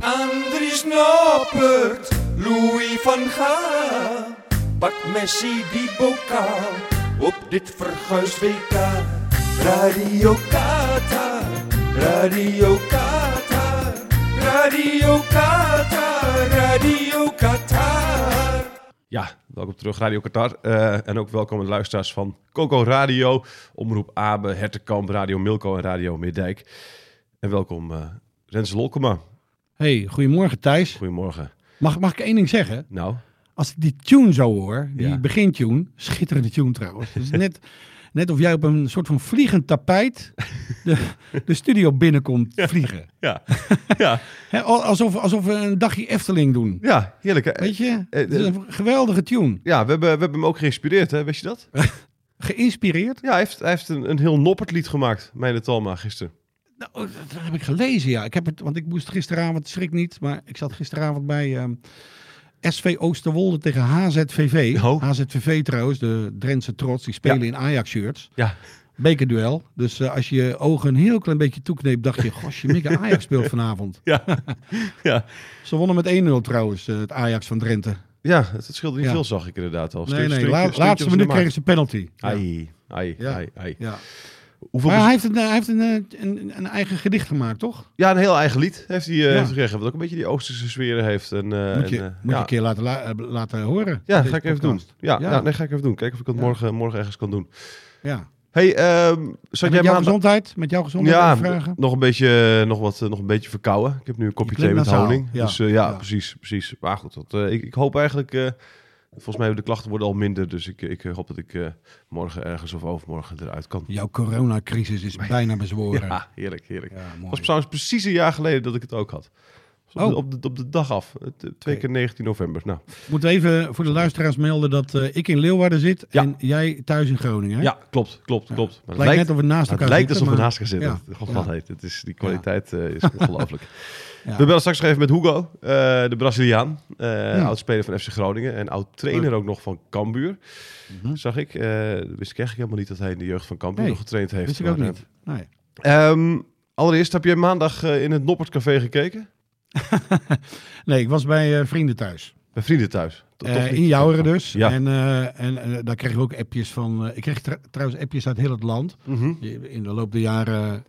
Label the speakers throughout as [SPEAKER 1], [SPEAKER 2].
[SPEAKER 1] Andries Noppert, Louis van Gaal. Pak Messi die bokaal op dit verguisd WK. Radio Qatar, Radio Qatar, Radio Qatar, Radio Qatar.
[SPEAKER 2] Ja, welkom terug Radio Qatar. Eh, en ook welkom de luisteraars van Coco Radio, Omroep Abe, Hertekamp, Radio Milko en Radio Middijk. En welkom uh, Rens Lolkema.
[SPEAKER 3] Hey, goedemorgen Thijs.
[SPEAKER 2] Goedemorgen.
[SPEAKER 3] Mag, mag ik één ding zeggen?
[SPEAKER 2] Nou,
[SPEAKER 3] Als ik die tune zo hoor, die
[SPEAKER 2] Ja.
[SPEAKER 3] begintune, schitterende tune trouwens. Het is net, net of jij op een soort van vliegend tapijt de, de studio binnenkomt vliegen.
[SPEAKER 2] ja, ja,
[SPEAKER 3] alsof, alsof we een dagje Efteling doen.
[SPEAKER 2] ja, heerlijk. hè?
[SPEAKER 3] Weet je?
[SPEAKER 2] Eh,
[SPEAKER 3] Het is een geweldige tune.
[SPEAKER 2] Ja, we hebben, we hebben hem ook geïnspireerd, hè? Wist je dat?
[SPEAKER 3] Geïnspireerd.
[SPEAKER 2] Ja, hij heeft, hij heeft een, een heel noppert lied gemaakt, Meine Talma, gisteren.
[SPEAKER 3] Nou, dat heb ik gelezen, ja. Ik heb het, want ik moest gisteravond, schrik niet, maar ik zat gisteravond bij ehm, SV Oosterwolde tegen HZVV.
[SPEAKER 2] Oh.
[SPEAKER 3] HZVV trouwens, de Drentse trots, die spelen
[SPEAKER 2] Ja.
[SPEAKER 3] in Ajax-shirts.
[SPEAKER 2] Ja,
[SPEAKER 3] Bekerduel. Dus eh, als je je ogen een heel klein beetje toekneept, dacht je, gosje, Mikke Ajax speelt vanavond.
[SPEAKER 2] ja, ja.
[SPEAKER 3] Ze wonnen met 1-0 trouwens, eh, het Ajax van Drenthe.
[SPEAKER 2] Ja, het scheelde niet
[SPEAKER 3] Ja.
[SPEAKER 2] veel, zag ik inderdaad al.
[SPEAKER 3] Nee,
[SPEAKER 2] Stunt-
[SPEAKER 3] nee,
[SPEAKER 2] stuntje-
[SPEAKER 3] la-
[SPEAKER 2] stuntje
[SPEAKER 3] laatste minuut kregen ze penalty.
[SPEAKER 2] Ai, ai, ai, ai.
[SPEAKER 3] Ja.
[SPEAKER 2] Hoeveel
[SPEAKER 3] Maar hij heeft, een, hij heeft een, eh, een, een eigen gedicht gemaakt, toch?
[SPEAKER 2] Ja, een heel eigen lied heeft hij, eh,
[SPEAKER 3] Ja.
[SPEAKER 2] gekregen. Wat ook een beetje die Oosterse sfeer heeft. En, eh,
[SPEAKER 3] Moet je,
[SPEAKER 2] en, eh,
[SPEAKER 3] moet je
[SPEAKER 2] ja.
[SPEAKER 3] een keer laten, la- eh, laten horen.
[SPEAKER 2] Ja, ga ik even
[SPEAKER 3] podcast.
[SPEAKER 2] doen. Ja,
[SPEAKER 3] Ja.
[SPEAKER 2] nee, ga ik even doen. Kijken of ik het morgen, morgen ergens kan doen.
[SPEAKER 3] Ja.
[SPEAKER 2] Hey, ehm
[SPEAKER 3] En
[SPEAKER 2] zat
[SPEAKER 3] met
[SPEAKER 2] jij
[SPEAKER 3] jouw gezondheid? Met jouw gezondheid
[SPEAKER 2] Ja,
[SPEAKER 3] vragen?
[SPEAKER 2] nog een beetje, nog wat, eh, nog een beetje verkouden. Ik heb nu een kopje thee met honing.
[SPEAKER 3] ja.
[SPEAKER 2] Dus eh, ja, precies, precies. Maar goed, dat, eh, ik, ik hoop eigenlijk... eh, volgens mij de klachten worden al minder. Dus ik, ik hoop dat ik eh, morgen ergens of overmorgen eruit kan.
[SPEAKER 3] Jouw coronacrisis is bijna bezworen.
[SPEAKER 2] Ja, heerlijk, heerlijk.
[SPEAKER 3] Ja,
[SPEAKER 2] Het was trouwens precies een jaar geleden dat ik het ook had. Dus Op,
[SPEAKER 3] Oh.
[SPEAKER 2] de, op, de, op de dag af. Het, eh, Twee keer 19 november. Nou,
[SPEAKER 3] Moet even voor de luisteraars melden dat eh, ik in Leeuwarden zit
[SPEAKER 2] Ja.
[SPEAKER 3] en jij thuis in Groningen. Hè?
[SPEAKER 2] ja, klopt, klopt,
[SPEAKER 3] Ja.
[SPEAKER 2] klopt. Maar
[SPEAKER 3] Het lijkt net of we naast
[SPEAKER 2] het
[SPEAKER 3] elkaar
[SPEAKER 2] lijkt
[SPEAKER 3] zitten.
[SPEAKER 2] alsof we naast elkaar zitten.
[SPEAKER 3] Ja.
[SPEAKER 2] God,
[SPEAKER 3] Ja.
[SPEAKER 2] wat heet. Het is, die kwaliteit eh, is ongelooflijk. We bellen straks nog even met Hugo, de Braziliaan. Oud-speler van FC Groningen en oud-trainer ook nog van Cambuur.
[SPEAKER 3] Mhm.
[SPEAKER 2] Zag ik. wist ik eigenlijk helemaal niet dat hij in de jeugd van Cambuur
[SPEAKER 3] Nee,
[SPEAKER 2] nog getraind heeft.
[SPEAKER 3] Wist ik ook niet. Nee.
[SPEAKER 2] eh, ehm, allereerst, heb jij maandag in het Noppertcafé gekeken?
[SPEAKER 3] nee, ik was bij eh, vrienden thuis.
[SPEAKER 2] Bij vrienden thuis?
[SPEAKER 3] Eh, in Jouweren dus.
[SPEAKER 2] Ja.
[SPEAKER 3] En, eh, en daar kreeg ik ook appjes van... ik kreeg tr- trouwens appjes uit heel het land.
[SPEAKER 2] Mhm.
[SPEAKER 3] In de loop der jaren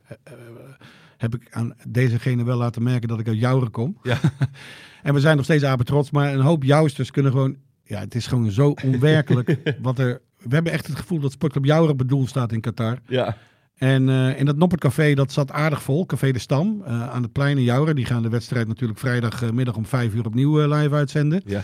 [SPEAKER 3] heb ik aan dezegene wel laten merken dat ik uit Jouweren kom.
[SPEAKER 2] Ja.
[SPEAKER 3] en we zijn nog steeds apen trots. Maar een hoop Jousters kunnen gewoon... Ja, het is gewoon zo onwerkelijk wat er... We hebben echt het gevoel dat Sportclub Jouweren bedoeld staat in Qatar.
[SPEAKER 2] Ja.
[SPEAKER 3] En eh, in dat Noppertcafé, dat zat aardig vol. Café de Stam, eh, aan het plein in. Die gaan de wedstrijd natuurlijk vrijdagmiddag om vijf uur opnieuw eh, live uitzenden.
[SPEAKER 2] Ja.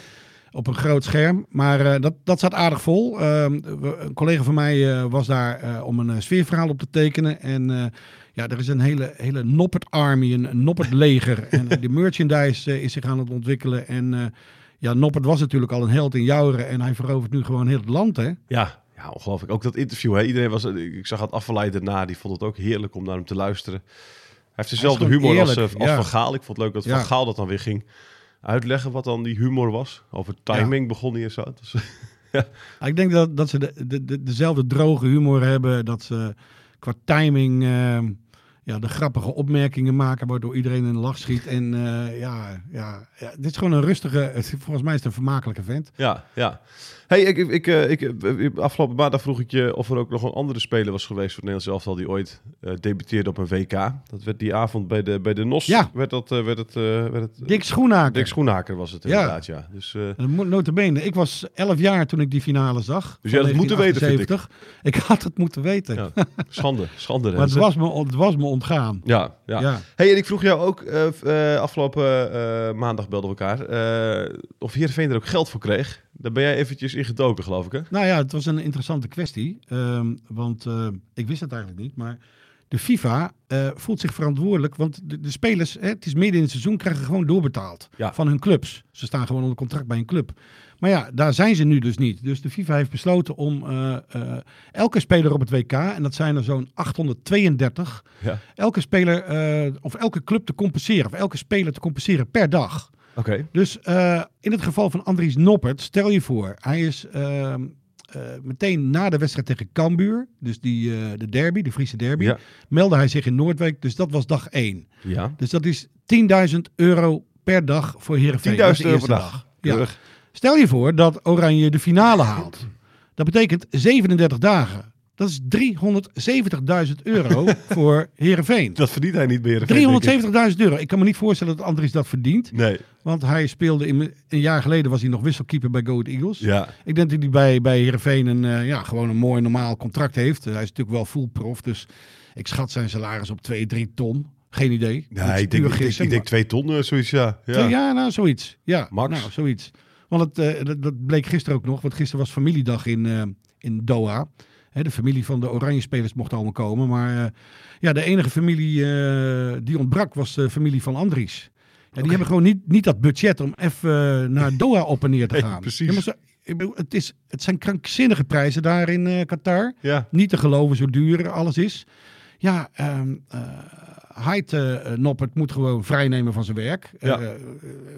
[SPEAKER 3] Op een groot scherm. Maar dat, dat zat aardig vol. Ehm, een collega van mij was daar om een sfeerverhaal op te tekenen. En ja, er is een hele, hele Noppert Army, een, Noppert leger. en de merchandise is zich aan het ontwikkelen. En ja, Noppert was natuurlijk al een held in Jouweren. En hij verovert nu gewoon heel het land, hè?
[SPEAKER 2] Ja, ja, ongelooflijk. Ook dat interview. Hè. Iedereen was, ik zag het afgeleid daarna. Die vond het ook heerlijk om naar hem te luisteren. Hij heeft dezelfde humor als,
[SPEAKER 3] eerlijk,
[SPEAKER 2] eh, als
[SPEAKER 3] ja.
[SPEAKER 2] Van Gaal. Ik vond het leuk dat
[SPEAKER 3] Ja.
[SPEAKER 2] Van Gaal dat dan weer ging uitleggen. Wat dan die humor was. Over timing begon hij en zo. Dus,
[SPEAKER 3] Ik denk dat, dat ze de, de, de- dezelfde droge humor hebben. Dat ze qua timing ehm, ja, de grappige opmerkingen maken. Waardoor iedereen in de lach schiet. En eh, ja, ja, ja, dit is gewoon een rustige. Volgens mij is het een vermakelijke vent.
[SPEAKER 2] ja, ja. Hey, ik, ik, ik, eh, ik, eh, afgelopen maandag vroeg ik je of er ook nog een andere speler was geweest voor het Nederlands elftal die ooit eh, debuteerde op een WK. Dat werd die avond bij de, bij de NOS.
[SPEAKER 3] Ja.
[SPEAKER 2] Werd dat, werd het, eh, werd het,
[SPEAKER 3] Dick Schoenaker.
[SPEAKER 2] Dick Schoenhaker was het
[SPEAKER 3] Ja.
[SPEAKER 2] inderdaad, ja. Dus,
[SPEAKER 3] En mo- Notabene, ik was 11 jaar toen ik die finale zag.
[SPEAKER 2] Dus jij had het moeten weten, vind ik.
[SPEAKER 3] 1978. ik. had het moeten weten.
[SPEAKER 2] ja, schande, schande.
[SPEAKER 3] Maar het was, me, het was me ontgaan.
[SPEAKER 2] Ja, ja.
[SPEAKER 3] Ja.
[SPEAKER 2] Hey, en ik vroeg jou ook, afgelopen maandag belden we elkaar, of Heerenveen er ook geld voor kreeg. Daar ben jij eventjes in gedoken, geloof ik, hè?
[SPEAKER 3] Nou ja, het was een interessante kwestie. ehm, want eh, ik wist het eigenlijk niet. Maar de FIFA eh, voelt zich verantwoordelijk, want de, de spelers, hè, het is midden in het seizoen, krijgen gewoon doorbetaald
[SPEAKER 2] Ja.
[SPEAKER 3] van hun clubs. Ze staan gewoon onder contract bij een club. Maar ja, daar zijn ze nu dus niet. Dus de FIFA heeft besloten om eh, elke speler op het WK, en dat zijn er zo'n 832,
[SPEAKER 2] Ja.
[SPEAKER 3] elke speler of elke club te compenseren, of elke speler te compenseren per dag.
[SPEAKER 2] Oké.
[SPEAKER 3] Dus eh, in het geval van Andries Noppert, stel je voor, hij is ehm, eh, meteen na de wedstrijd tegen Cambuur, dus die, eh, de derby, de Friese derby,
[SPEAKER 2] Ja.
[SPEAKER 3] meldde hij zich in Noordwijk. Dus dat was dag 1.
[SPEAKER 2] Ja.
[SPEAKER 3] Dus dat is 10.000 euro per dag voor Heerenveen.
[SPEAKER 2] 10.000
[SPEAKER 3] Dat is de
[SPEAKER 2] euro per
[SPEAKER 3] eerste
[SPEAKER 2] dag.
[SPEAKER 3] Ja.
[SPEAKER 2] Keurig.
[SPEAKER 3] Stel je voor dat Oranje de finale haalt. Dat betekent 37 dagen. Dat is 370.000 euro voor Heerenveen.
[SPEAKER 2] Dat verdient hij niet meer. denk ik.
[SPEAKER 3] 370.000 euro. Ik kan me niet voorstellen dat Andries dat verdient.
[SPEAKER 2] Nee.
[SPEAKER 3] Want hij speelde in, een jaar geleden was hij nog wisselkeeper bij Go Ahead Eagles.
[SPEAKER 2] Ja.
[SPEAKER 3] Ik denk dat hij bij, bij Heerenveen een, eh, ja, gewoon een mooi normaal contract heeft. hij is natuurlijk wel full prof, dus ik schat zijn salaris op 2, 3 ton. Geen idee.
[SPEAKER 2] Ja,
[SPEAKER 3] is
[SPEAKER 2] ik denk, ik denk, ik twee ton, eh, zoiets, ja.
[SPEAKER 3] Twee-
[SPEAKER 2] Ja.
[SPEAKER 3] nou, zoiets. Ja,
[SPEAKER 2] Max.
[SPEAKER 3] Nou, zoiets. Want het, eh, dat, dat bleek gisteren ook nog, want gisteren was familiedag in, in Doha. Hè, de familie van de Oranje spelers mocht allemaal komen. Maar eh, ja, de enige familie eh, die ontbrak was de familie van Andries. Ja, die hebben gewoon niet, niet dat budget om even eh, naar Doha op en neer te gaan.
[SPEAKER 2] precies.
[SPEAKER 3] Ja, maar ze- ik bedoel, het, is, het zijn krankzinnige prijzen daar in Qatar.
[SPEAKER 2] Ja.
[SPEAKER 3] Niet te geloven zo duur alles is. Ja, ehm eh Haidt eh, Noppert moet gewoon vrijnemen van zijn werk.
[SPEAKER 2] Ja.
[SPEAKER 3] Eh, eh,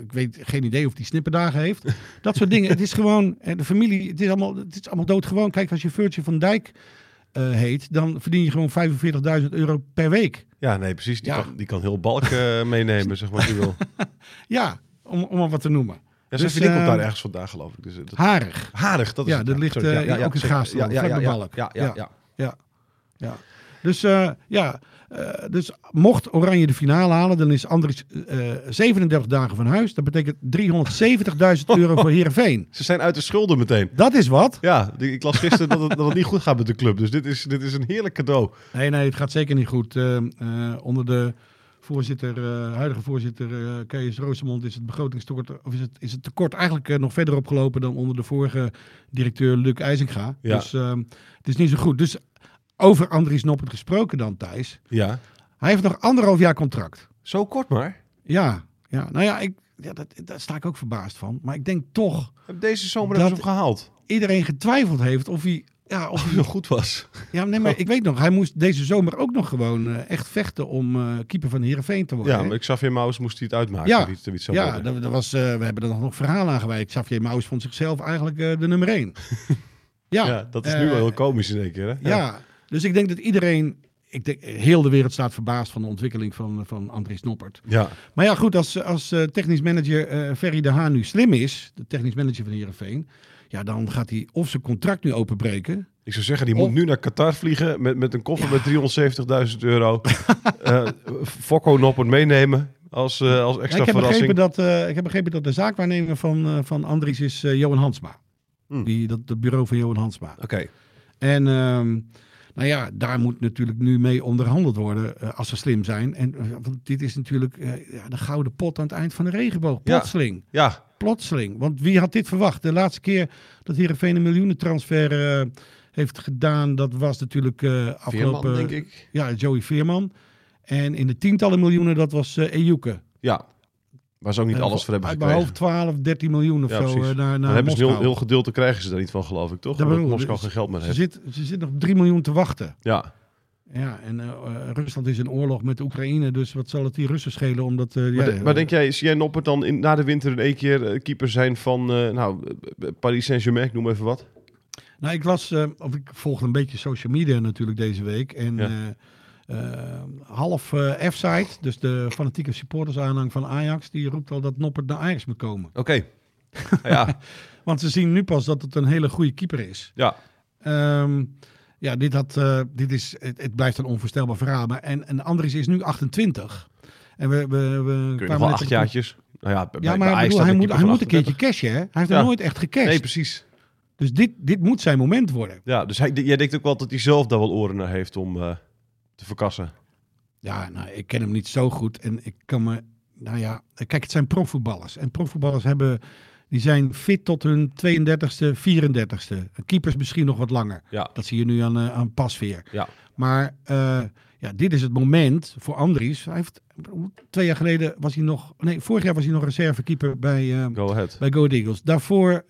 [SPEAKER 3] ik weet geen idee of hij snipperdagen heeft. Dat soort dingen. Het is gewoon, eh, de familie, het is allemaal, het is allemaal doodgewoon. Kijk, als je Virtue van Dijk heet, dan verdien je gewoon 45.000 euro per week.
[SPEAKER 2] ja, nee, precies. Die,
[SPEAKER 3] Ja.
[SPEAKER 2] kan, die kan heel balk meenemen, zeg maar, wil.
[SPEAKER 3] Ja, om, om maar wat te noemen.
[SPEAKER 2] Ja,
[SPEAKER 3] Dus,
[SPEAKER 2] komt
[SPEAKER 3] eh,
[SPEAKER 2] daar ergens vandaan, geloof ik. Dus, dat...
[SPEAKER 3] Harig.
[SPEAKER 2] Harig, dat is
[SPEAKER 3] Ja,
[SPEAKER 2] het.
[SPEAKER 3] dat ligt, ook in. Gaasland,
[SPEAKER 2] Ja, ja, ja, ja,
[SPEAKER 3] Balk.
[SPEAKER 2] ja, ja,
[SPEAKER 3] Ja. Dus ja. Eh, dus mocht Oranje de finale halen, dan is Andries eh 37 dagen van huis. Dat betekent 370.000 euro voor Heerenveen.
[SPEAKER 2] Ze zijn uit de schulden meteen.
[SPEAKER 3] Dat is wat.
[SPEAKER 2] Ja, ik las gisteren dat het, dat het niet goed gaat met de club. Dus dit is, dit is een heerlijk cadeau.
[SPEAKER 3] Nee, nee, het gaat zeker niet goed. Eh, eh, onder de voorzitter, eh, huidige voorzitter eh Kees Roosemond is het begrotingstekort, of is het, is het tekort eigenlijk eh, nog verder opgelopen dan onder de vorige directeur Luc IJzinga.
[SPEAKER 2] Ja.
[SPEAKER 3] Dus eh, het is niet zo goed. Dus over Andries Noppert gesproken dan, Thijs.
[SPEAKER 2] Ja.
[SPEAKER 3] Hij heeft nog anderhalf jaar contract.
[SPEAKER 2] Zo kort maar.
[SPEAKER 3] Ja, ja. nou ja, ik, ja dat, daar sta ik ook verbaasd van. Maar ik denk toch,
[SPEAKER 2] Deze zomer
[SPEAKER 3] Dat-
[SPEAKER 2] hebben ze hem gehaald.
[SPEAKER 3] iedereen getwijfeld heeft of hij... Ja, of hij,
[SPEAKER 2] zo goed was.
[SPEAKER 3] ja nee, maar ik weet nog, hij moest deze zomer ook nog gewoon eh, echt vechten om eh, keeper van Heerenveen te worden.
[SPEAKER 2] Ja, maar Xavier Maus moest hij het uitmaken.
[SPEAKER 3] Ja. Ja dat, dat was, eh, we hebben er nog, nog verhalen aan gewijd. Xavier Maus vond zichzelf eigenlijk de nummer één. ja,
[SPEAKER 2] ja, dat is nu wel heel komisch in één keer. Hè?
[SPEAKER 3] Ja. Dus ik denk dat iedereen... Ik denk, heel de wereld staat verbaasd van de ontwikkeling van, van Andries Noppert.
[SPEAKER 2] Ja.
[SPEAKER 3] Maar ja, goed, als, als eh, technisch manager eh Ferry de Haan nu slim is, de technisch manager van Heerenveen, ja, dan gaat hij of zijn contract nu openbreken.
[SPEAKER 2] Ik zou zeggen, die
[SPEAKER 3] Of-
[SPEAKER 2] moet nu naar Qatar vliegen met, met een koffer met 370.000 euro. Eh Fokko Noppert meenemen als, als
[SPEAKER 3] Ja,
[SPEAKER 2] extra
[SPEAKER 3] ik, heb
[SPEAKER 2] verrassing.
[SPEAKER 3] begrepen dat, ik heb begrepen dat de zaakwaarnemer van, van Andries is Johan Hansma.
[SPEAKER 2] Hmm.
[SPEAKER 3] Die, dat, het bureau van Johan Hansma.
[SPEAKER 2] Oké.
[SPEAKER 3] En ehm, nou ja, daar moet natuurlijk nu mee onderhandeld worden eh, als ze slim zijn. En eh, want dit is natuurlijk eh, de gouden pot aan het eind van de regenboog. Plotseling.
[SPEAKER 2] Ja,
[SPEAKER 3] Plotseling. Want wie had dit verwacht? De laatste keer dat Heerenveen een miljoenentransfer heeft gedaan, dat was natuurlijk eh
[SPEAKER 2] Veerman,
[SPEAKER 3] afgelopen...
[SPEAKER 2] denk ik.
[SPEAKER 3] Ja, Joey Veerman. En in de tientallen miljoenen, dat was Ejuke.
[SPEAKER 2] Ja. Waar ze ook niet alles voor hebben gekregen.
[SPEAKER 3] hoofd 12, 13 miljoen of
[SPEAKER 2] Ja,
[SPEAKER 3] zo
[SPEAKER 2] precies.
[SPEAKER 3] eh, naar, naar
[SPEAKER 2] hebben ze heel, heel gedeelte krijgen ze daar niet van, geloof ik, toch?
[SPEAKER 3] Dat
[SPEAKER 2] Omdat. Moskou
[SPEAKER 3] Dus
[SPEAKER 2] geen geld meer
[SPEAKER 3] Ze
[SPEAKER 2] heeft.
[SPEAKER 3] zit, ze zit nog 3 miljoen te wachten.
[SPEAKER 2] Ja.
[SPEAKER 3] Ja, en eh, eh, Rusland is in oorlog met Oekraïne, dus wat zal het die Russen schelen? Omdat, eh,
[SPEAKER 2] Maar,
[SPEAKER 3] ja,
[SPEAKER 2] maar denk jij, zie jij Noppert dan in, na de winter in één keer keeper zijn van nou, Paris Saint-Germain, ik noem even wat?
[SPEAKER 3] Nou, ik las, eh, of ik volgde een beetje social media natuurlijk deze week. En
[SPEAKER 2] Ja.
[SPEAKER 3] Eh, half eh F-site, dus de fanatieke supportersaanhang van Ajax, die roept al dat Noppert naar Ajax moet komen.
[SPEAKER 2] Oké. ja,
[SPEAKER 3] Want ze zien nu pas dat het een hele goede keeper is.
[SPEAKER 2] ja.
[SPEAKER 3] Ehm, ja, dit, had, eh, dit is, het, het blijft een onvoorstelbaar verhaal. Maar, en, en Andries is nu 28. En we, we, we
[SPEAKER 2] Kun je nog acht jaartjes? Nou ja, bij,
[SPEAKER 3] Ja, maar bedoel, hij, moet, hij moet een keertje
[SPEAKER 2] 38.
[SPEAKER 3] cashen, hè? Hij heeft
[SPEAKER 2] Ja.
[SPEAKER 3] er nooit echt gecashed.
[SPEAKER 2] Nee, precies.
[SPEAKER 3] dus dit, dit moet zijn moment worden.
[SPEAKER 2] Ja, dus hij, jij denkt ook wel dat hij zelf daar wel oren naar heeft om te verkassen.
[SPEAKER 3] Ja, nou, ik ken hem niet zo goed. En ik kan me... Nou ja, kijk, het zijn profvoetballers. En profvoetballers hebben... Die zijn fit tot hun 32e, 34e. Keepers misschien nog wat langer.
[SPEAKER 2] Ja,
[SPEAKER 3] Dat zie je nu aan, eh, aan Pasveer.
[SPEAKER 2] ja.
[SPEAKER 3] Maar eh, ja, dit is het moment voor Andries. Hij heeft, twee jaar geleden was hij nog... Nee, vorig jaar was hij nog reservekeeper bij,
[SPEAKER 2] Go ahead.
[SPEAKER 3] bij Go Eagles. Daarvoor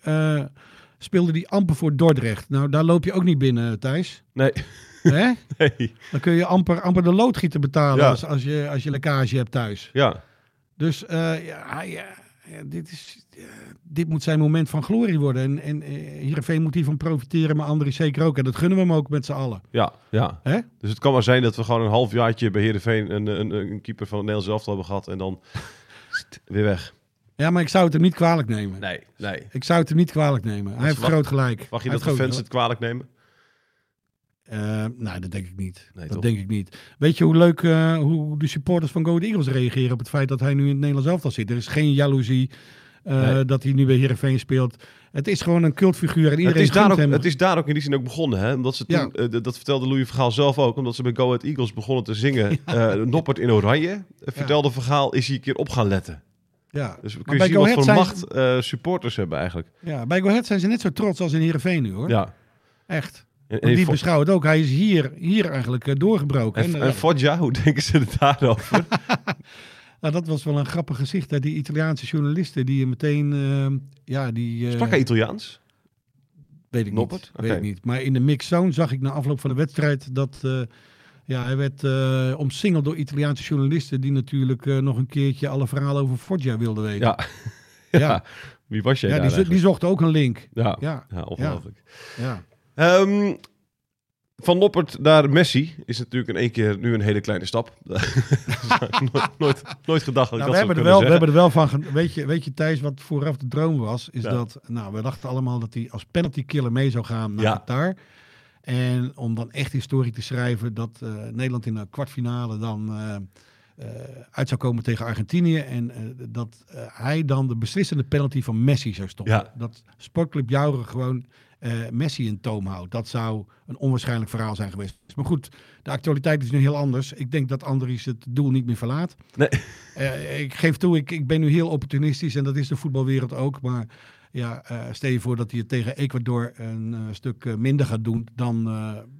[SPEAKER 3] speelde hij amper voor Dordrecht. Nou, daar loop je ook niet binnen, Thijs.
[SPEAKER 2] Nee,
[SPEAKER 3] Hè?
[SPEAKER 2] nee.
[SPEAKER 3] Dan kun je amper, amper de loodgieter betalen
[SPEAKER 2] Ja.
[SPEAKER 3] als, als, je, als je lekkage hebt thuis.
[SPEAKER 2] Ja,
[SPEAKER 3] Dus eh, ja, ja, dit, is, dit moet zijn moment van glorie worden. En, en eh, Heerenveen moet hiervan profiteren, maar Andries zeker ook. En dat gunnen we hem ook met z'n allen.
[SPEAKER 2] ja, ja.
[SPEAKER 3] Hè?
[SPEAKER 2] Dus het kan maar zijn dat we gewoon een halfjaartje bij Heerenveen een, een, een keeper van het Nederlands elftal hebben gehad en dan weer weg.
[SPEAKER 3] Ja, maar ik zou het hem niet kwalijk nemen.
[SPEAKER 2] Nee, nee.
[SPEAKER 3] Ik zou het hem niet kwalijk nemen. Hij heeft
[SPEAKER 2] wacht-
[SPEAKER 3] groot gelijk.
[SPEAKER 2] Mag je dat de fans het kwalijk nemen?
[SPEAKER 3] Eh, nou, dat denk ik niet.
[SPEAKER 2] Nee,
[SPEAKER 3] dat
[SPEAKER 2] toch?
[SPEAKER 3] denk ik niet. Weet je hoe leuk eh, hoe de supporters van Go Eagles reageren op het feit dat hij nu in het Nederlands elftal zit? Er is geen jaloezie eh,
[SPEAKER 2] Nee.
[SPEAKER 3] dat hij nu bij Heerenveen speelt. Het is gewoon een cultfiguur en
[SPEAKER 2] Het
[SPEAKER 3] iedereen
[SPEAKER 2] is, daar ook,
[SPEAKER 3] hem.
[SPEAKER 2] het is daar ook in die zin ook begonnen, hè? Omdat ze toen,
[SPEAKER 3] Ja.
[SPEAKER 2] eh, dat vertelde Louis Vergaal zelf ook, omdat ze bij Go Ahead Eagles begonnen te zingen, Noppert in oranje, vertelde Vergaal, is hij een keer op gaan letten.
[SPEAKER 3] ja.
[SPEAKER 2] Dus kunnen
[SPEAKER 3] bij
[SPEAKER 2] zien wat voor
[SPEAKER 3] zijn-
[SPEAKER 2] macht supporters hebben eigenlijk.
[SPEAKER 3] ja, bij Go Ahead zijn ze net zo trots als in Heerenveen nu hoor.
[SPEAKER 2] Ja.
[SPEAKER 3] Echt.
[SPEAKER 2] En,
[SPEAKER 3] Want die het ook. Hij is hier, hier eigenlijk eh, doorgebroken.
[SPEAKER 2] en,
[SPEAKER 3] En,
[SPEAKER 2] en
[SPEAKER 3] eh,
[SPEAKER 2] Foggia, hoe denken ze er daarover?
[SPEAKER 3] nou, dat was wel een grappig gezicht. Hè? Die Italiaanse journalisten die meteen... eh, ja, die,
[SPEAKER 2] Sprak hij Italiaans?
[SPEAKER 3] Weet ik
[SPEAKER 2] Noppert?
[SPEAKER 3] niet. Weet ik niet. Maar in de mixzone zag ik na afloop van de wedstrijd dat ja, hij werd eh, omsingeld door Italiaanse journalisten die natuurlijk nog een keertje alle verhalen over Foggia wilden weten.
[SPEAKER 2] Ja.
[SPEAKER 3] ja.
[SPEAKER 2] Wie was jij
[SPEAKER 3] Ja,
[SPEAKER 2] daar
[SPEAKER 3] die, zo- die
[SPEAKER 2] eigenlijk?
[SPEAKER 3] zochten ook een link.
[SPEAKER 2] Ja.
[SPEAKER 3] Ja,
[SPEAKER 2] ja, ongelooflijk.
[SPEAKER 3] ja.
[SPEAKER 2] Ehm, van Noppert naar Messi is natuurlijk in één keer nu een hele kleine stap. nooit, nooit, nooit gedacht dat ik
[SPEAKER 3] Nou,
[SPEAKER 2] dat
[SPEAKER 3] we, hebben er wel, we hebben er wel van. ge- Weet je, weet je, Thijs, wat vooraf de droom was? Is
[SPEAKER 2] Ja.
[SPEAKER 3] dat. Nou, we dachten allemaal dat hij als penalty killer mee zou gaan naar
[SPEAKER 2] Ja.
[SPEAKER 3] Qatar. En om dan echt historie te schrijven dat eh, Nederland in de kwartfinale dan eh, eh, uit zou komen tegen Argentinië. En dat hij dan de beslissende penalty van Messi zou stoppen.
[SPEAKER 2] Ja.
[SPEAKER 3] Dat Sportclub Jouren gewoon eh, Messi in toom houdt. Dat zou een onwaarschijnlijk verhaal zijn geweest. Maar goed, de actualiteit is nu heel anders. Ik denk dat Andries het doel niet meer verlaat.
[SPEAKER 2] Nee.
[SPEAKER 3] Eh, ik geef toe, ik, ik ben nu heel opportunistisch en dat is de voetbalwereld ook. Maar ja, eh, stel je voor dat hij het tegen Ecuador een stuk minder gaat doen, dan,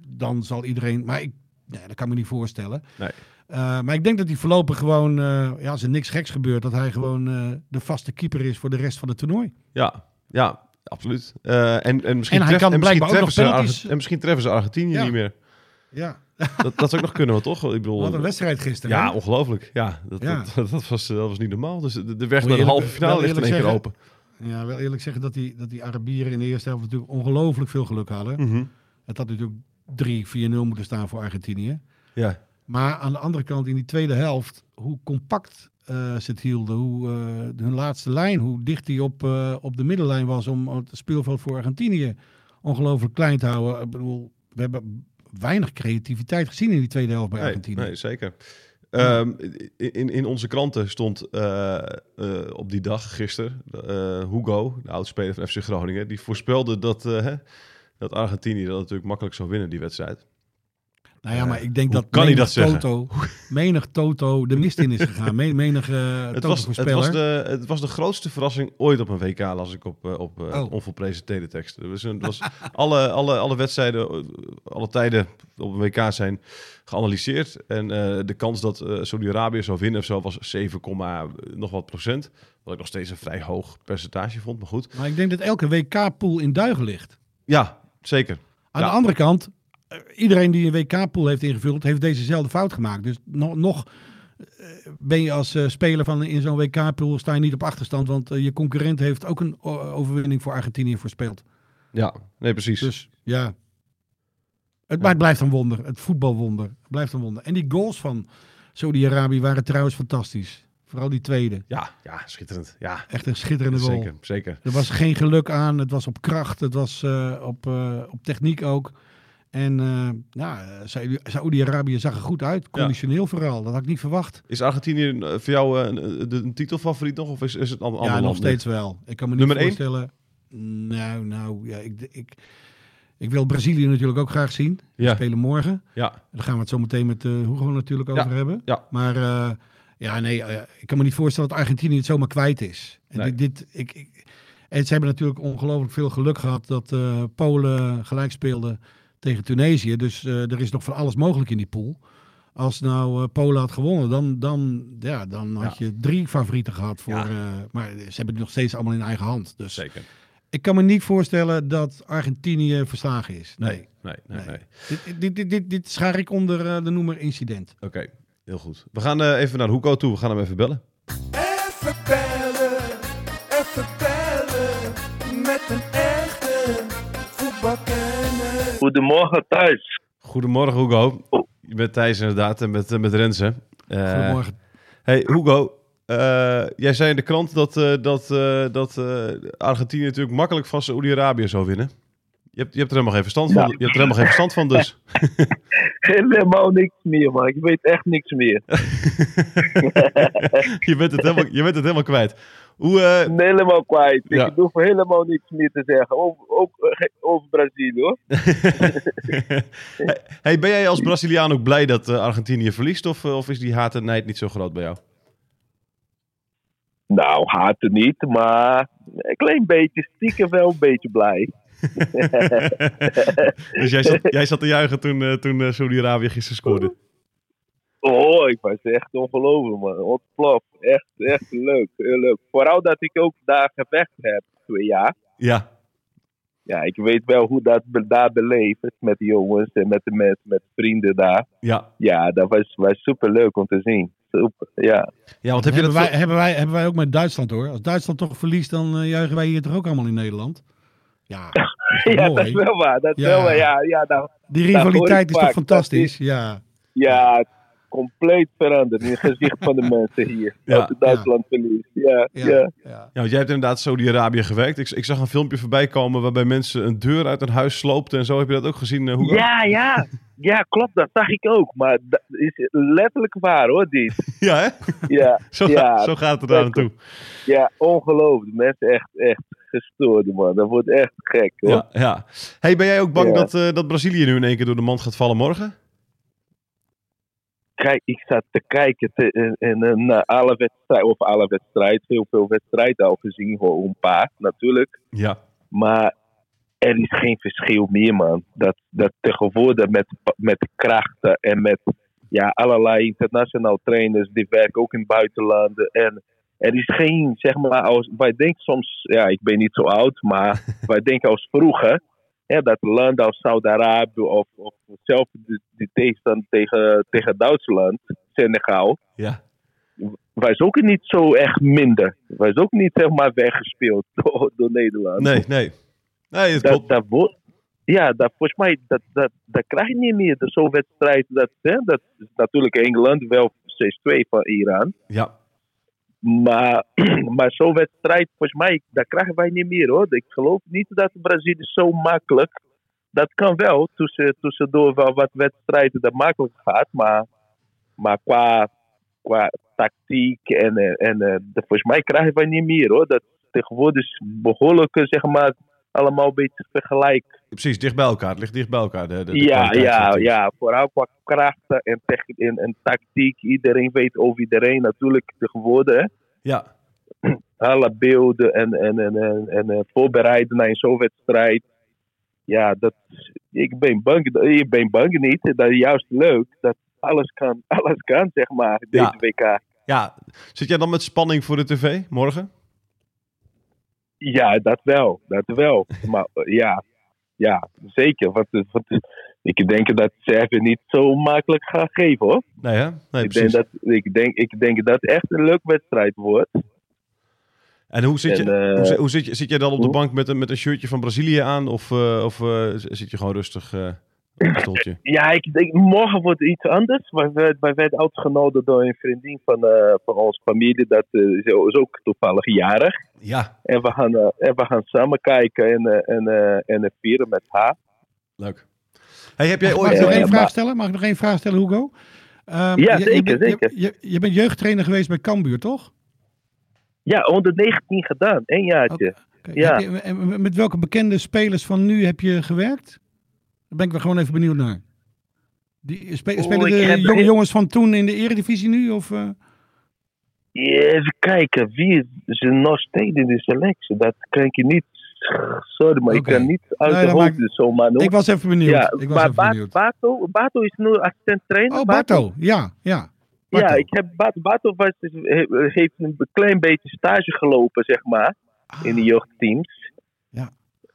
[SPEAKER 3] dan zal iedereen. Maar ik, nee, dat kan me niet voorstellen.
[SPEAKER 2] Nee.
[SPEAKER 3] Maar ik denk dat hij voorlopig gewoon, ja, als er niks geks gebeurt, dat hij gewoon de vaste keeper is voor de rest van het toernooi.
[SPEAKER 2] Ja, ja, absoluut. Eh, en, en, misschien
[SPEAKER 3] En hij
[SPEAKER 2] tref-
[SPEAKER 3] kan
[SPEAKER 2] en misschien treffen
[SPEAKER 3] nog
[SPEAKER 2] ze
[SPEAKER 3] penalties-
[SPEAKER 2] En misschien treffen ze Argentinië
[SPEAKER 3] Ja.
[SPEAKER 2] niet meer.
[SPEAKER 3] Ja,
[SPEAKER 2] Dat, dat zou ook nog kunnen, wel, toch? Ik bedoel,
[SPEAKER 3] wat een wedstrijd gisteren.
[SPEAKER 2] ja,
[SPEAKER 3] hè?
[SPEAKER 2] ongelooflijk. Ja, dat,
[SPEAKER 3] Ja.
[SPEAKER 2] Dat, dat, was, dat was niet normaal. Dus de, de weg naar de halve finale ligt in één keer open.
[SPEAKER 3] Ja, wel eerlijk zeggen dat die, dat die Arabieren in de eerste helft natuurlijk ongelooflijk veel geluk hadden.
[SPEAKER 2] Mhm.
[SPEAKER 3] Het had natuurlijk 3-4-0 moeten staan voor Argentinië.
[SPEAKER 2] Ja,
[SPEAKER 3] Maar aan de andere kant, in die tweede helft, hoe compact eh, ze het hielden. Hoe eh, hun laatste lijn, hoe dicht die op, eh, op de middenlijn was om het speelveld voor Argentinië ongelooflijk klein te houden. Ik bedoel, we hebben weinig creativiteit gezien in die tweede helft bij
[SPEAKER 2] nee,
[SPEAKER 3] Argentinië.
[SPEAKER 2] nee, zeker. Ehm, in, in onze kranten stond eh, eh, op die dag, gisteren, eh, Hugo, de oudspeler van FC Groningen, die voorspelde dat, eh, hè, dat Argentinië dat natuurlijk makkelijk zou winnen, die wedstrijd.
[SPEAKER 3] Nou ja,
[SPEAKER 2] Eh,
[SPEAKER 3] maar ik denk dat
[SPEAKER 2] kan
[SPEAKER 3] menig
[SPEAKER 2] dat?
[SPEAKER 3] Toto, menig Toto de mist in is gegaan. Me- menig uh,
[SPEAKER 2] Het was, het, was de, het was de grootste verrassing ooit op een WK, las ik op, eh, op
[SPEAKER 3] Oh.
[SPEAKER 2] Er was, een- het was alle, alle, alle wedstrijden, alle tijden op een WK zijn geanalyseerd. En de kans dat Saudi-Arabië zou winnen of zo was 7, nog wat procent. Wat ik nog steeds een vrij hoog percentage vond, maar goed.
[SPEAKER 3] Maar ik denk dat elke WK-pool in duigen ligt.
[SPEAKER 2] Ja, zeker.
[SPEAKER 3] Aan
[SPEAKER 2] Ja.
[SPEAKER 3] de andere kant, iedereen die een WK-pool heeft ingevuld, heeft dezezelfde fout gemaakt. Dus nog, nog eh, ben je als eh, speler van in zo'n WK-pool sta je niet op achterstand, want eh, je concurrent heeft ook een overwinning voor Argentinië voorspeld.
[SPEAKER 2] Ja, nee, precies.
[SPEAKER 3] Dus ja, het, maar het blijft een wonder. Het voetbalwonder Het blijft een wonder. En die goals van Saudi-Arabië waren trouwens fantastisch. Vooral die tweede.
[SPEAKER 2] Ja, ja, schitterend. Ja,
[SPEAKER 3] Echt een schitterende goal.
[SPEAKER 2] zeker, zeker.
[SPEAKER 3] Er was geen geluk aan. Het was op kracht. Het was eh, op, eh, op techniek ook. En eh ja, Saudi- Saudi-Arabië zag er goed uit. Conditioneel vooral. Dat had ik niet verwacht.
[SPEAKER 2] Is Argentinië eh, voor jou eh, een, een, een titelfavoriet nog? Of is, is het een ander
[SPEAKER 3] ja, nog steeds wel. Ik kan me niet
[SPEAKER 2] Nummer één?
[SPEAKER 3] voorstellen. Nou, nou, ja, ik, ik, ik wil Brazilië natuurlijk ook graag zien. Spelen morgen.
[SPEAKER 2] Ja,
[SPEAKER 3] Daar gaan we het zo meteen met eh Hugo natuurlijk
[SPEAKER 2] Ja,
[SPEAKER 3] over hebben.
[SPEAKER 2] ja.
[SPEAKER 3] Maar eh, ja, nee, eh, ik kan me niet voorstellen dat Argentinië het zomaar kwijt is. En
[SPEAKER 2] Nee.
[SPEAKER 3] dit, dit, ik, ik, En ze hebben natuurlijk ongelooflijk veel geluk gehad dat eh, Polen gelijk speelde tegen Tunesië. Dus eh, er is nog van alles mogelijk in die pool. Als nou eh, Polen had gewonnen, dan, dan, ja, dan had je drie favorieten gehad. Voor,
[SPEAKER 2] Ja.
[SPEAKER 3] eh, maar ze hebben het nog steeds allemaal in eigen hand. Dus
[SPEAKER 2] Zeker.
[SPEAKER 3] ik kan me niet voorstellen dat Argentinië verslagen is. Nee.
[SPEAKER 2] Nee, nee, nee.
[SPEAKER 3] Nee. Dit, dit, dit, dit, dit schaar ik onder de noemer incident.
[SPEAKER 2] Oké, heel goed. We gaan even naar Hoeko toe. We gaan hem even bellen.
[SPEAKER 1] Even bellen,
[SPEAKER 4] Goedemorgen thuis.
[SPEAKER 2] Goedemorgen, Hugo. Je bent Thijs inderdaad en met, met Renze. Eh,
[SPEAKER 3] Goedemorgen.
[SPEAKER 2] Hey, Hugo. eh, jij zei in de krant dat, eh, dat, eh, dat eh, Argentinië natuurlijk makkelijk van Saoedi-Arabië zou winnen. Je hebt, je hebt er helemaal geen verstand van.
[SPEAKER 4] Ja.
[SPEAKER 2] Je hebt er helemaal geen verstand van dus.
[SPEAKER 4] Helemaal niks meer, man. Ik weet echt niks meer.
[SPEAKER 2] je, bent het helemaal, je bent het helemaal kwijt. Hoe, eh,
[SPEAKER 4] Ik ben helemaal kwijt.
[SPEAKER 2] Ja.
[SPEAKER 4] Ik hoef helemaal niks meer te zeggen. Ook, ook eh, over Brazilië, hoor.
[SPEAKER 2] hey, ben jij als Braziliaan ook blij dat eh, Argentinië verliest? Of, of is die haat en nijd niet zo groot bij jou?
[SPEAKER 4] Nou, haten niet, maar een klein beetje, stiekem wel een beetje blij.
[SPEAKER 2] dus jij zat, jij zat te juichen toen, toen Saudi-Arabië gisteren scoorde.
[SPEAKER 4] Oh, ik was echt ongelooflijk, man. Ontplof. Echt, echt leuk. Heel leuk. Vooral dat ik ook daar gevecht heb, twee jaar.
[SPEAKER 2] Ja,
[SPEAKER 4] Ja, ik weet wel hoe dat be- daar beleefd is met de jongens en met de mensen, met de vrienden daar.
[SPEAKER 2] ja.
[SPEAKER 4] Ja, dat was, was super leuk om te zien. Super, ja.
[SPEAKER 2] ja want heb je
[SPEAKER 3] hebben,
[SPEAKER 2] dat...
[SPEAKER 3] wij, hebben, wij, hebben wij ook met Duitsland hoor. Als Duitsland toch verliest, dan eh, juichen wij hier toch ook allemaal in Nederland. Ja, dat
[SPEAKER 4] ja,
[SPEAKER 3] mooi?
[SPEAKER 4] dat is wel waar. Dat is
[SPEAKER 3] Ja.
[SPEAKER 4] wel waar. Ja, ja, nou,
[SPEAKER 3] Die
[SPEAKER 4] hoor
[SPEAKER 3] rivaliteit is toch
[SPEAKER 4] vaak.
[SPEAKER 3] fantastisch? Ja.
[SPEAKER 4] ja, compleet veranderd in het gezicht van de mensen hier.
[SPEAKER 2] Ja,
[SPEAKER 4] als Duitsland verliest. Ja,
[SPEAKER 3] Ja.
[SPEAKER 4] ja.
[SPEAKER 3] ja.
[SPEAKER 2] Ja, want jij hebt inderdaad Saudi-Arabië gewerkt. Ik, ik zag een filmpje voorbij komen waarbij mensen een deur uit een huis sloopten en zo. Heb je dat ook gezien, eh, Hugo?
[SPEAKER 4] Ja, ja. Ja, klopt. Dat zag ik ook. Maar dat is letterlijk waar hoor, dit.
[SPEAKER 2] Ja, hè?
[SPEAKER 4] Ja,
[SPEAKER 2] Zo,
[SPEAKER 4] ja,
[SPEAKER 2] gaat, zo gaat het daar naartoe.
[SPEAKER 4] ja ongelooflijk. Mensen echt, echt gestoord, man. Dat wordt echt gek hoor.
[SPEAKER 2] Ja, ja. Hey, ben jij ook bang
[SPEAKER 4] Ja.
[SPEAKER 2] dat, eh, dat Brazilië nu in één keer door de mand gaat vallen morgen?
[SPEAKER 4] Kijk, ik zat te kijken te, en, en, eh, naar alle wedstrijden, of alle wedstrijden, heel veel wedstrijden al gezien, gewoon een paar natuurlijk.
[SPEAKER 2] Ja.
[SPEAKER 4] Maar er is geen verschil meer, man. Dat, dat tegenwoordig met, met de krachten en met ja, allerlei internationaal trainers, die werken ook in buitenlanden. En er is geen, zeg maar, als, wij denken soms, ja, ik ben niet zo oud, maar wij denken als vroeger, hè, dat landen als Saudi-Arabië of, of zelf de, de tegenstand tegen, tegen Duitsland, Senegal,
[SPEAKER 2] Ja.
[SPEAKER 4] wij zijn ook niet zo echt minder. Wij zijn ook niet, zeg maar, weggespeeld door, door Nederland
[SPEAKER 2] Nee, nee. Nee, het
[SPEAKER 4] dat, dat wordt, ja, dat, volgens mij, dat, dat, dat krijg je niet meer. Zo'n wedstrijd, dat, hè, dat is natuurlijk Engeland, wel 6-2 van Iran.
[SPEAKER 2] Ja.
[SPEAKER 4] Maar, maar zo'n wedstrijd, volgens mij, dat krijgen wij niet meer hoor. Ik geloof niet dat Brazilië zo makkelijk. Dat kan wel, tussen, tussendoor wel wat wedstrijden dat makkelijk gaat. Maar, maar qua, qua tactiek en, eh, en eh, volgens mij krijgen wij niet meer hoor. Dat tegenwoordig behoorlijk, eh, zeg maar, allemaal een beetje vergelijk.
[SPEAKER 2] Precies, dicht bij elkaar. Het ligt dicht bij elkaar. De, de, de
[SPEAKER 4] Ja, ja, ja. Vooral qua krachten en, en, en tactiek. Iedereen weet over iedereen natuurlijk tegenwoordig. Hè?
[SPEAKER 2] Ja.
[SPEAKER 4] Alle beelden en, en, en, en, en eh, voorbereiden naar zo'n wedstrijd. Ja, dat, ik, ben bang, ik ben bang niet. Dat is juist leuk. Dat alles kan, alles kan zeg maar, deze
[SPEAKER 2] Ja.
[SPEAKER 4] WK.
[SPEAKER 2] ja. Zit jij dan met spanning voor de tv morgen?
[SPEAKER 4] Ja, dat wel. Dat wel. Maar eh, ja, ja zeker. Want, eh, want, eh, ik denk dat Servië niet zo makkelijk gaat geven hoor.
[SPEAKER 2] Nee,
[SPEAKER 4] ik, denk dat, ik, denk, ik denk dat het echt een leuke wedstrijd wordt.
[SPEAKER 2] En hoe zit je,
[SPEAKER 4] En,
[SPEAKER 2] hoe, zit- hoe zit je, zit jij dan op de bank met een, met een shirtje van Brazilië aan? Of, of zit je gewoon rustig stoeltje?
[SPEAKER 4] Ja, ik denk morgen wordt het iets anders. Wij, werd- wij werden uitgenodigd door een vriendin van, eh, van onze familie. Dat eh, is is ook toevallig jarig.
[SPEAKER 2] Ja,
[SPEAKER 4] En we gaan, eh, en we gaan samen kijken en, eh, en, eh, en vieren met haar.
[SPEAKER 2] leuk. Hey, heb jij
[SPEAKER 3] Mag
[SPEAKER 2] ooit...
[SPEAKER 3] ik nog één vraag
[SPEAKER 4] maar-
[SPEAKER 3] stellen? Mag ik nog één vraag stellen, Hugo? Ehm,
[SPEAKER 4] Ja,
[SPEAKER 3] je- je,
[SPEAKER 4] zeker,
[SPEAKER 3] bent- je-
[SPEAKER 4] zeker.
[SPEAKER 3] Je, je bent jeugdtrainer geweest bij Cambuur, toch?
[SPEAKER 4] Ja, onder 19 gedaan. Een jaartje.
[SPEAKER 3] Oké,
[SPEAKER 4] Ja.
[SPEAKER 3] en met welke bekende spelers van nu heb je gewerkt? Daar ben ik wel gewoon even benieuwd naar. Die, spe- spelen de
[SPEAKER 4] heb-
[SPEAKER 3] jonge jongens van toen in de eredivisie nu? Of, eh?
[SPEAKER 4] Even kijken, wie is er nog steeds in de selectie? Dat kan je niet. Sorry, maar ik kan niet uit
[SPEAKER 3] Nee,
[SPEAKER 4] de hoofd
[SPEAKER 3] maakt-
[SPEAKER 4] dus zomaar noemen.
[SPEAKER 3] Ik was even benieuwd.
[SPEAKER 4] ja,
[SPEAKER 3] ik was
[SPEAKER 4] maar
[SPEAKER 3] even
[SPEAKER 4] Ba-
[SPEAKER 3] benieuwd.
[SPEAKER 4] Bato, Bato is nu assistent trainer.
[SPEAKER 3] Oh, Barto. Ja, ja. Barto.
[SPEAKER 4] Ja, ik heb Bato, Bato was, he- heeft een klein beetje stage gelopen, zeg maar, in de jeugdteams.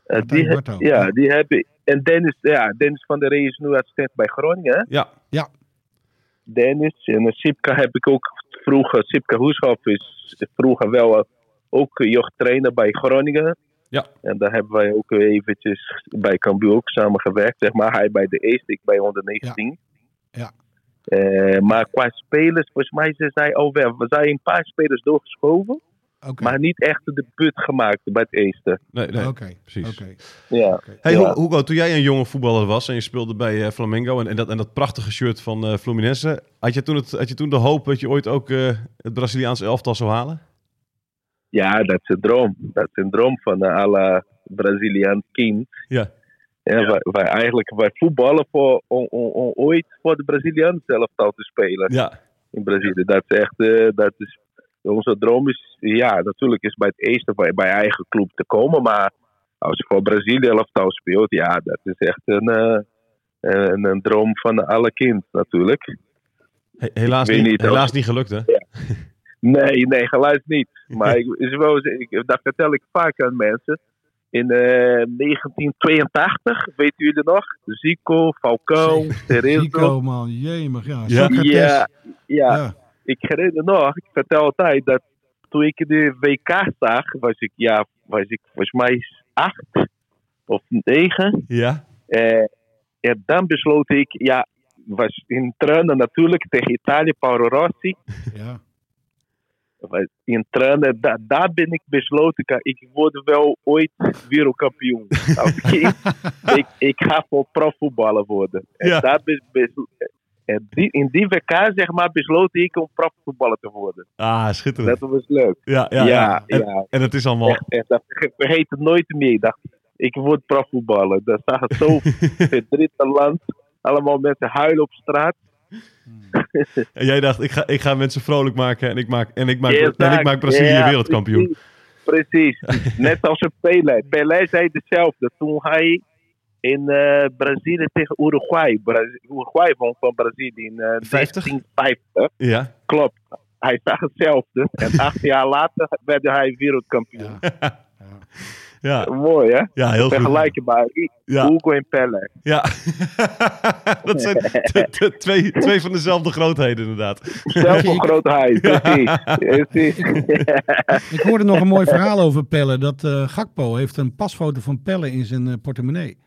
[SPEAKER 3] Ja.
[SPEAKER 4] Eh, die, he- ja, die hebben. En Dennis, ja, Dennis van der Rey is nu assistent bij Groningen. hè?
[SPEAKER 2] Ja,
[SPEAKER 4] Dennis. En eh, Sipka heb ik ook vroeger. Sipka Hoeshoff is vroeger wel eh, ook jeugdtrainer bij Groningen.
[SPEAKER 2] Ja.
[SPEAKER 4] En daar hebben wij ook eventjes bij Cambuur ook samen gewerkt. Zeg maar. Hij bij de eerste, ik bij 119.
[SPEAKER 3] Ja.
[SPEAKER 4] Eh, maar qua spelers, volgens mij zijn zij al wel. We zijn een paar spelers doorgeschoven. Maar niet echt de debuut gemaakt bij het eerste.
[SPEAKER 2] nee, nee.
[SPEAKER 3] Oké.
[SPEAKER 2] precies.
[SPEAKER 3] Oké.
[SPEAKER 4] Ja.
[SPEAKER 2] Hey
[SPEAKER 4] Ja.
[SPEAKER 2] Hugo, toen jij een jonge voetballer was en je speelde bij eh, Flamengo en, en, dat, en dat prachtige shirt van eh, Fluminense, had je, toen het, had je toen de hoop dat je ooit ook eh, het Braziliaanse elftal zou halen?
[SPEAKER 4] ja, dat is een droom. Dat is een droom van eh, alle Braziliaans kind.
[SPEAKER 2] Ja.
[SPEAKER 4] Ja, Wij, wij eigenlijk wij voetballen voor, om, om, om ooit voor de Brazilianen zelf al te spelen
[SPEAKER 2] Ja,
[SPEAKER 4] in Brazilië. Dat is echt, eh, dat is, onze droom is, ja, natuurlijk is bij het eerste bij, bij eigen club te komen, maar als je voor Brazilië elftal speelt, ja, dat is echt een, eh, een, een droom van alle kind natuurlijk.
[SPEAKER 2] He- helaas, niet,
[SPEAKER 4] of-
[SPEAKER 2] helaas niet gelukt hè?
[SPEAKER 4] Nee, nee, geluid niet. Maar ik, is wel, ik, dat vertel ik vaak aan mensen. In eh, 1982, weten jullie nog? Zico, Falcao, Cerezo.
[SPEAKER 3] Zico, man. Jemig, ja.
[SPEAKER 2] Ja,
[SPEAKER 4] ja, Ja. Ik herinner nog, ik vertel altijd dat toen ik de WK zag, was ik, ja, was ik volgens mij acht of negen.
[SPEAKER 2] Ja.
[SPEAKER 4] Eh, en dan besloot ik, ja, was in trainen natuurlijk tegen Italië, Paolo Rossi.
[SPEAKER 3] Ja.
[SPEAKER 4] Was In trainen, da, daar ben ik besloten, ik word wel ooit wereldkampioen. Kind, ik, ik ga voor profvoetballer worden. En
[SPEAKER 2] Ja.
[SPEAKER 4] daar en die, in die WK, zeg maar, besloot ik om profvoetballer te worden.
[SPEAKER 2] Ah, schitterend.
[SPEAKER 4] Dat was leuk.
[SPEAKER 2] Ja, ja, ja.
[SPEAKER 4] Ja,
[SPEAKER 2] En,
[SPEAKER 4] ja.
[SPEAKER 2] en het is allemaal...
[SPEAKER 4] Echt, echt, dat vergeet het nooit meer. Ik dacht, ik word profvoetballer. Dat zag het zo verdrietig land. Allemaal mensen huilen op straat.
[SPEAKER 2] En jij dacht, ik ga, ik ga mensen vrolijk maken en ik maak, en ik maak, en ik maak Brazilië
[SPEAKER 4] Ja,
[SPEAKER 2] wereldkampioen.
[SPEAKER 4] Precies. precies. Net als een Pelé. Pelé zei hetzelfde. Toen hij in eh, Brazilië tegen Uruguay. Uruguay won van Brazilië in eh
[SPEAKER 2] 50?
[SPEAKER 4] 1950.
[SPEAKER 2] Ja.
[SPEAKER 4] Klopt. Hij zag hetzelfde. En acht jaar later werd hij wereldkampioen.
[SPEAKER 2] Ja,
[SPEAKER 4] Mooi hè?
[SPEAKER 2] ja heel goed.
[SPEAKER 4] Vergelijkbaar.
[SPEAKER 2] Ja.
[SPEAKER 4] Hugo en Pelé.
[SPEAKER 2] Ja. dat zijn twee, twee van dezelfde grootheden inderdaad.
[SPEAKER 4] Precies. Precies.
[SPEAKER 3] Ik hoorde nog een mooi verhaal over Pelle. Dat eh, Gakpo heeft een pasfoto van Pelle in zijn eh, portemonnee.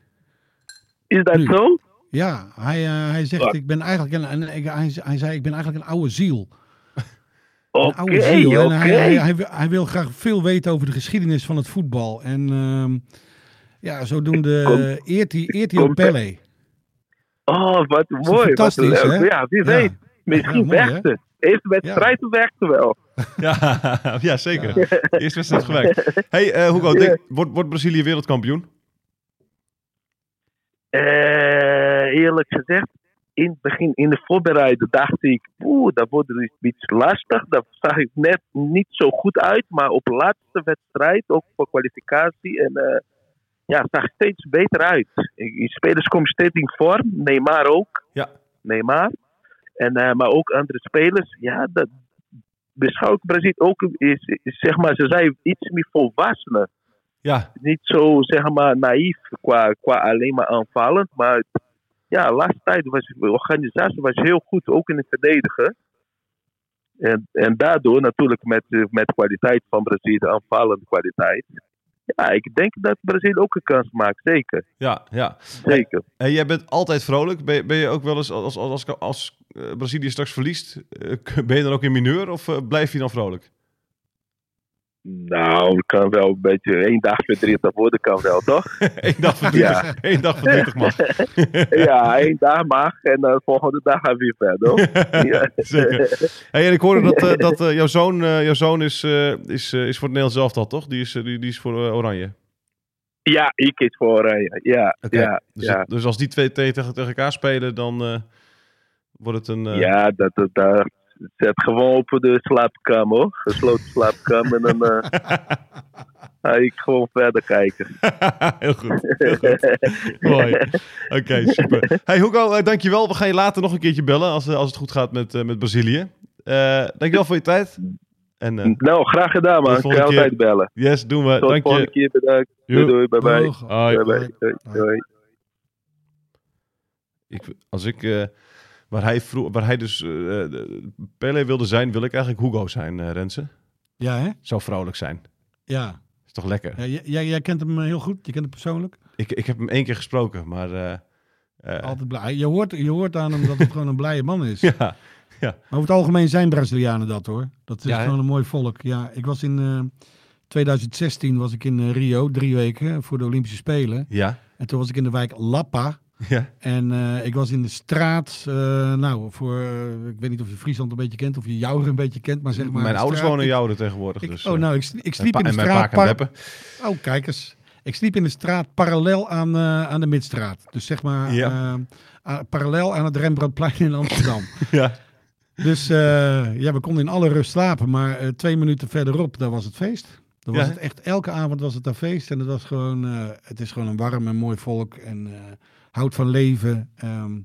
[SPEAKER 4] Is dat
[SPEAKER 3] Nu.
[SPEAKER 4] zo?
[SPEAKER 3] Ja, hij, eh, hij zegt,
[SPEAKER 4] Wat?
[SPEAKER 3] ik ben eigenlijk een, een- ik- hij, hij zei, ik ben eigenlijk een oude ziel. Een
[SPEAKER 4] Oké.
[SPEAKER 3] En hij, hij, hij, wil- hij wil graag veel weten over de geschiedenis van het voetbal. En ehm, ja, zodoende
[SPEAKER 4] Kom-
[SPEAKER 3] eert hij, eert hij ook
[SPEAKER 4] kom-
[SPEAKER 3] Pelle.
[SPEAKER 4] Oh, wat mooi. Wat
[SPEAKER 3] fantastisch,
[SPEAKER 4] leuk.
[SPEAKER 3] hè?
[SPEAKER 4] Ja, wie
[SPEAKER 3] Ja.
[SPEAKER 4] weet. Misschien
[SPEAKER 3] Ja,
[SPEAKER 4] het. Eerste wedstrijd werkt het wel.
[SPEAKER 2] Ja, ja zeker. Eerst wedstrijd gewerkt. Hey eh, Hugo, denk- wordt, wordt Brazilië wereldkampioen?
[SPEAKER 4] Eh, eerlijk gezegd, in het begin, in de voorbereiding, dacht ik, oeh, dat wordt dus iets lastig. Dat zag ik net niet zo goed uit. Maar op de laatste wedstrijd, ook voor kwalificatie, en eh, ja, zag steeds beter uit. Die spelers komen steeds in vorm. Neymar ook.
[SPEAKER 2] Ja.
[SPEAKER 4] Neymar. En, eh, maar ook andere spelers. Ja, dat beschouw ik Brazilië ook, is, is, zeg maar, ze zijn iets meer volwassener
[SPEAKER 2] Ja,
[SPEAKER 4] niet zo zeg maar naïef qua, qua alleen maar aanvallend. Maar ja, de laatste tijd was de organisatie was heel goed, ook in het verdedigen. En, en daardoor natuurlijk met, met kwaliteit van Brazilië, de aanvallende kwaliteit. Ja, ik denk dat Brazilië ook een kans maakt, zeker.
[SPEAKER 2] ja, ja.
[SPEAKER 4] Zeker.
[SPEAKER 2] Hey, jij bent altijd vrolijk. Ben, je- ben je ook wel eens, als, als, als, als eh, Brazilië straks verliest, eh, ben je dan ook in mineur of eh, blijf je dan vrolijk?
[SPEAKER 4] Nou, kan wel een beetje één dag verdrietig worden, kan wel, toch?
[SPEAKER 2] Eén dag verdrietig, één dag verdrietig mag.
[SPEAKER 4] ja, één dag mag en de volgende dag gaan we weer verder. Ja.
[SPEAKER 2] Zeker. Hey, en ik hoorde dat, eh, dat eh, jouw zoon, eh, jouw zoon is, eh, is, eh, is voor het Nederlands elftal, toch? Die is, eh, die, die is voor eh, Oranje.
[SPEAKER 4] Ja, ik kies voor Oranje. Ja, ja,
[SPEAKER 2] dus,
[SPEAKER 4] ja.
[SPEAKER 2] dus als die twee tegen, tegen elkaar spelen, dan eh, wordt het een... eh,
[SPEAKER 4] Ja, dat, dat, daar, zet gewoon op de slaapkamer, hoor. Gesloten slaapkamer. En dan eh, ga ik gewoon verder kijken.
[SPEAKER 2] heel goed. Heel goed. Mooi. Oké, super. Hey Hugo, eh, dankjewel. We gaan je later nog een keertje bellen als, eh, als het goed gaat met, met Brazilië. Dankjewel voor je tijd. En
[SPEAKER 4] Nou, graag gedaan, man. Ik kan altijd bellen.
[SPEAKER 2] yes, doen we.
[SPEAKER 4] Tot de
[SPEAKER 2] Dank
[SPEAKER 4] volgende
[SPEAKER 2] je.
[SPEAKER 4] keer, bedankt. Doei, doei, bye bye.
[SPEAKER 3] Doeg.
[SPEAKER 4] Bye bye. Doei, doei.
[SPEAKER 2] Ik, als ik, waar, hij vroeg, waar hij dus de- Pele wilde zijn, wil ik eigenlijk Hugo zijn, eh Rensen.
[SPEAKER 3] Ja, hè?
[SPEAKER 2] Zou vrolijk zijn.
[SPEAKER 3] Ja.
[SPEAKER 2] Is toch lekker?
[SPEAKER 3] ja jij, jij- kent hem heel goed. Je kent hem persoonlijk.
[SPEAKER 2] Ik, ik heb hem één keer gesproken, maar...
[SPEAKER 3] Altijd blij. Je hoort, je hoort aan hem dat het gewoon een blije man is.
[SPEAKER 2] ja,
[SPEAKER 3] Maar over het algemeen zijn Brazilianen dat hoor. Dat is
[SPEAKER 2] Ja,
[SPEAKER 3] gewoon een mooi volk. Ja, ik was in eh, 2016 was ik in Rio, drie weken voor de Olympische Spelen.
[SPEAKER 2] ja,
[SPEAKER 3] En toen was ik in de wijk Lapa.
[SPEAKER 2] Ja.
[SPEAKER 3] En eh, ik was in de straat, eh, nou, voor, eh, ik weet niet of je Friesland een beetje kent, of je Jouwer een beetje kent, maar zeg maar...
[SPEAKER 2] Mijn
[SPEAKER 3] de
[SPEAKER 2] ouders wonen in Jouden tegenwoordig.
[SPEAKER 3] ik-
[SPEAKER 2] dus,
[SPEAKER 3] oh, nou, ik, ik sliep in de
[SPEAKER 2] en
[SPEAKER 3] straat...
[SPEAKER 2] beppen.
[SPEAKER 3] Oh, kijk eens. Ik sliep in de straat parallel aan, aan de Midstraat. Dus zeg maar
[SPEAKER 2] Ja.
[SPEAKER 3] parallel aan het Rembrandtplein in Amsterdam.
[SPEAKER 2] Ja,
[SPEAKER 3] dus ja, we konden in alle rust slapen. Maar twee minuten verderop, daar was het feest. Dan was
[SPEAKER 2] Ja.
[SPEAKER 3] het echt, elke avond was het daar feest. En het was gewoon, eh, het is gewoon een warm en mooi volk. En eh, houdt van leven. Ehm,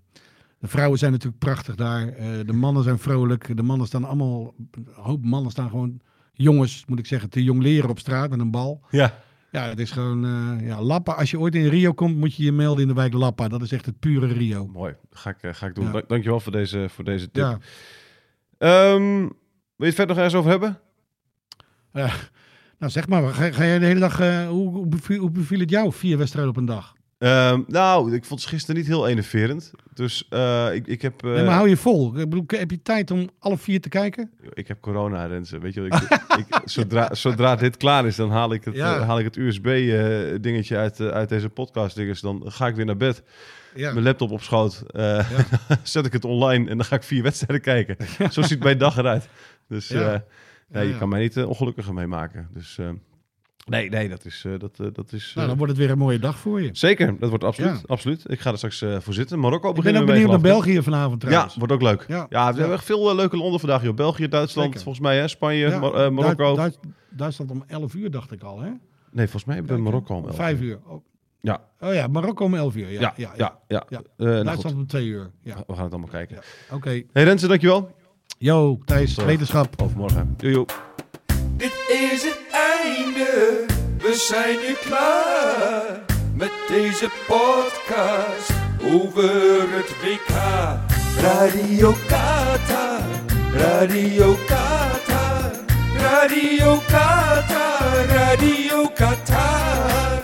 [SPEAKER 3] de vrouwen zijn natuurlijk prachtig daar. Eh, de mannen zijn vrolijk. De mannen staan allemaal, een hoop mannen staan gewoon, jongens moet ik zeggen, te jong leren op straat met een bal.
[SPEAKER 2] ja.
[SPEAKER 3] Ja, het is gewoon ja, Lappa. Als je ooit in Rio komt, moet je je melden in de wijk Lappa. Dat is echt het pure Rio.
[SPEAKER 2] mooi. Ga ik, ga ik doen.
[SPEAKER 3] Ja.
[SPEAKER 2] Dank, dankjewel voor deze, voor deze tip.
[SPEAKER 3] Ja.
[SPEAKER 2] Ehm, wil je het verder nog ergens over hebben?
[SPEAKER 3] Nou, zeg maar, ga, ga jij de hele dag... eh, hoe, hoe, beviel, hoe beviel het jou, vier wedstrijden op een dag?
[SPEAKER 2] Ehm, nou, ik vond het gisteren niet heel enerverend. Dus eh, ik, ik heb... eh,
[SPEAKER 3] nee, maar hou je vol. Ik bedoel, heb je tijd om alle vier te kijken?
[SPEAKER 2] Ik heb corona, Renze. Weet je wat? Ik, ik, zodra, zodra dit klaar is, dan haal ik het,
[SPEAKER 3] Ja.
[SPEAKER 2] haal ik het USB-dingetje uit, uit deze podcast. dinges. Dan ga ik weer naar bed.
[SPEAKER 3] Ja.
[SPEAKER 2] Mijn laptop op schoot. zet ik het online en dan ga ik vier wedstrijden kijken. Zo ziet mijn dag eruit. Dus
[SPEAKER 3] Ja. Ja,
[SPEAKER 2] je
[SPEAKER 3] ja.
[SPEAKER 2] kan mij niet eh, ongelukkiger mee maken. Dus eh, nee, nee, dat is... eh, dat, dat is
[SPEAKER 3] Nou, dan wordt het weer een mooie dag voor je.
[SPEAKER 2] Zeker, dat wordt absoluut.
[SPEAKER 3] Ja.
[SPEAKER 2] absoluut. Ik ga er straks voor zitten. Marokko
[SPEAKER 3] Ik ben
[SPEAKER 2] beginnen
[SPEAKER 3] ook benieuwd naar? België vanavond
[SPEAKER 2] Ja,
[SPEAKER 3] trouwens.
[SPEAKER 2] wordt ook leuk.
[SPEAKER 3] Ja.
[SPEAKER 2] Ja, we
[SPEAKER 3] Ja.
[SPEAKER 2] hebben echt veel leuke landen vandaag. Joh. België, Duitsland,
[SPEAKER 3] Zeker.
[SPEAKER 2] volgens mij, hè? Spanje,
[SPEAKER 3] Ja,
[SPEAKER 2] Mar- Marokko.
[SPEAKER 3] Du- Duits- Duitsland om 11 uur, dacht ik al, hè?
[SPEAKER 2] Nee, volgens mij hebben we Marokko om elf
[SPEAKER 3] Vijf
[SPEAKER 2] uur.
[SPEAKER 3] uur. Oh.
[SPEAKER 2] Ja.
[SPEAKER 3] Oh ja, Marokko om 11 uur. Ja,
[SPEAKER 2] Ja,
[SPEAKER 3] ja,
[SPEAKER 2] ja, ja.
[SPEAKER 3] Ja.
[SPEAKER 2] Nou
[SPEAKER 3] Duitsland om 2 uur. Ja.
[SPEAKER 2] we gaan het allemaal kijken.
[SPEAKER 3] Oké.
[SPEAKER 2] Hey Renze, dankjewel.
[SPEAKER 3] Yo, Thijs, wetenschap.
[SPEAKER 2] Overmorgen. Doei, joe.
[SPEAKER 1] Dit is het einde, we zijn nu klaar met deze podcast over het WK. Radio Qatar, Radio Qatar, Radio Qatar, Radio Qatar.